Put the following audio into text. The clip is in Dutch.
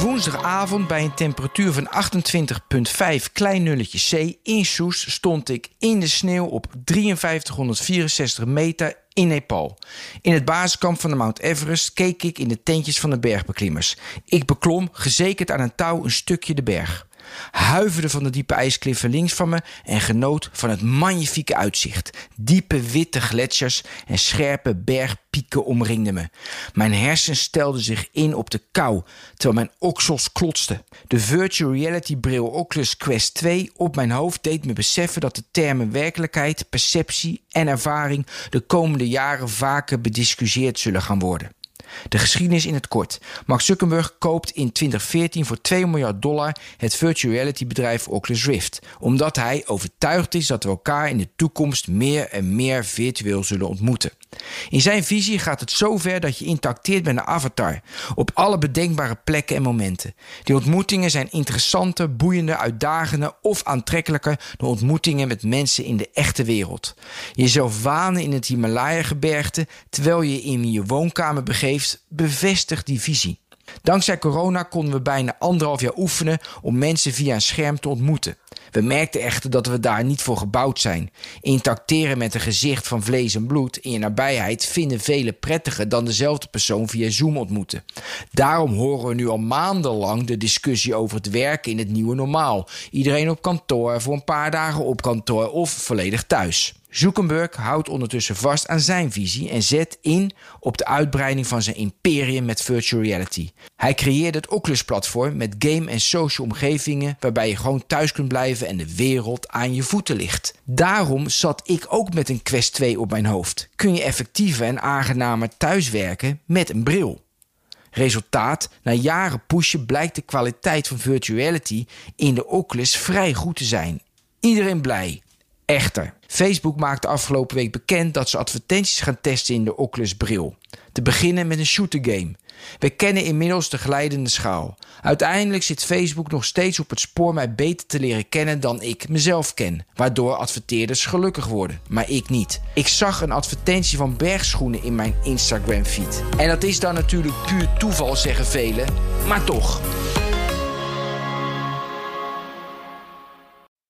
Woensdagavond bij een temperatuur van 28,5 klein nulletje C in Soes stond ik in de sneeuw op 5364 meter in Nepal. In het basiskamp van de Mount Everest keek ik in de tentjes van de bergbeklimmers. Ik beklom, gezekerd aan een touw, een stukje de berg huiverde van de diepe ijskliffen links van me en genoot van het magnifieke uitzicht. Diepe witte gletsjers en scherpe bergpieken omringden me. Mijn hersens stelden zich in op de kou, terwijl mijn oksels klotsten. De virtual reality bril Oculus Quest 2 op mijn hoofd deed me beseffen dat de termen werkelijkheid, perceptie en ervaring de komende jaren vaker bediscussieerd zullen gaan worden. De geschiedenis in het kort. Mark Zuckerberg koopt in 2014 voor 2 miljard dollar het virtual reality bedrijf Oculus Rift, omdat hij overtuigd is dat we elkaar in de toekomst meer en meer virtueel zullen ontmoeten. In zijn visie gaat het zo ver dat je interacteert met een avatar op alle bedenkbare plekken en momenten. Die ontmoetingen zijn interessanter, boeiender, uitdagender of aantrekkelijker dan ontmoetingen met mensen in de echte wereld. Jezelf wanen in het Himalaya-gebergte terwijl je in je woonkamer begeeft, bevestigt die visie. Dankzij corona konden we bijna anderhalf jaar oefenen om mensen via een scherm te ontmoeten. We merkten echter dat we daar niet voor gebouwd zijn. Interacteren met een gezicht van vlees en bloed in je nabijheid vinden velen prettiger dan dezelfde persoon via Zoom ontmoeten. Daarom horen we nu al maandenlang de discussie over het werken in het nieuwe normaal. Iedereen op kantoor, voor een paar dagen op kantoor of volledig thuis. Zuckerberg houdt ondertussen vast aan zijn visie en zet in op de uitbreiding van zijn imperium met virtual reality. Hij creëerde het Oculus-platform met game- en social omgevingen waarbij je gewoon thuis kunt blijven en de wereld aan je voeten ligt. Daarom zat ik ook met een Quest 2 op mijn hoofd. Kun je effectiever en aangenamer thuiswerken met een bril. Resultaat, na jaren pushen blijkt de kwaliteit van virtuality in de Oculus vrij goed te zijn. Iedereen blij. Echter, Facebook maakte afgelopen week bekend dat ze advertenties gaan testen in de Oculus bril. Te beginnen met een shooter game. We kennen inmiddels de glijdende schaal. Uiteindelijk zit Facebook nog steeds op het spoor mij beter te leren kennen dan ik mezelf ken, waardoor adverteerders gelukkig worden, maar ik niet. Ik zag een advertentie van bergschoenen in mijn Instagram feed. En dat is dan natuurlijk puur toeval, zeggen velen, maar toch.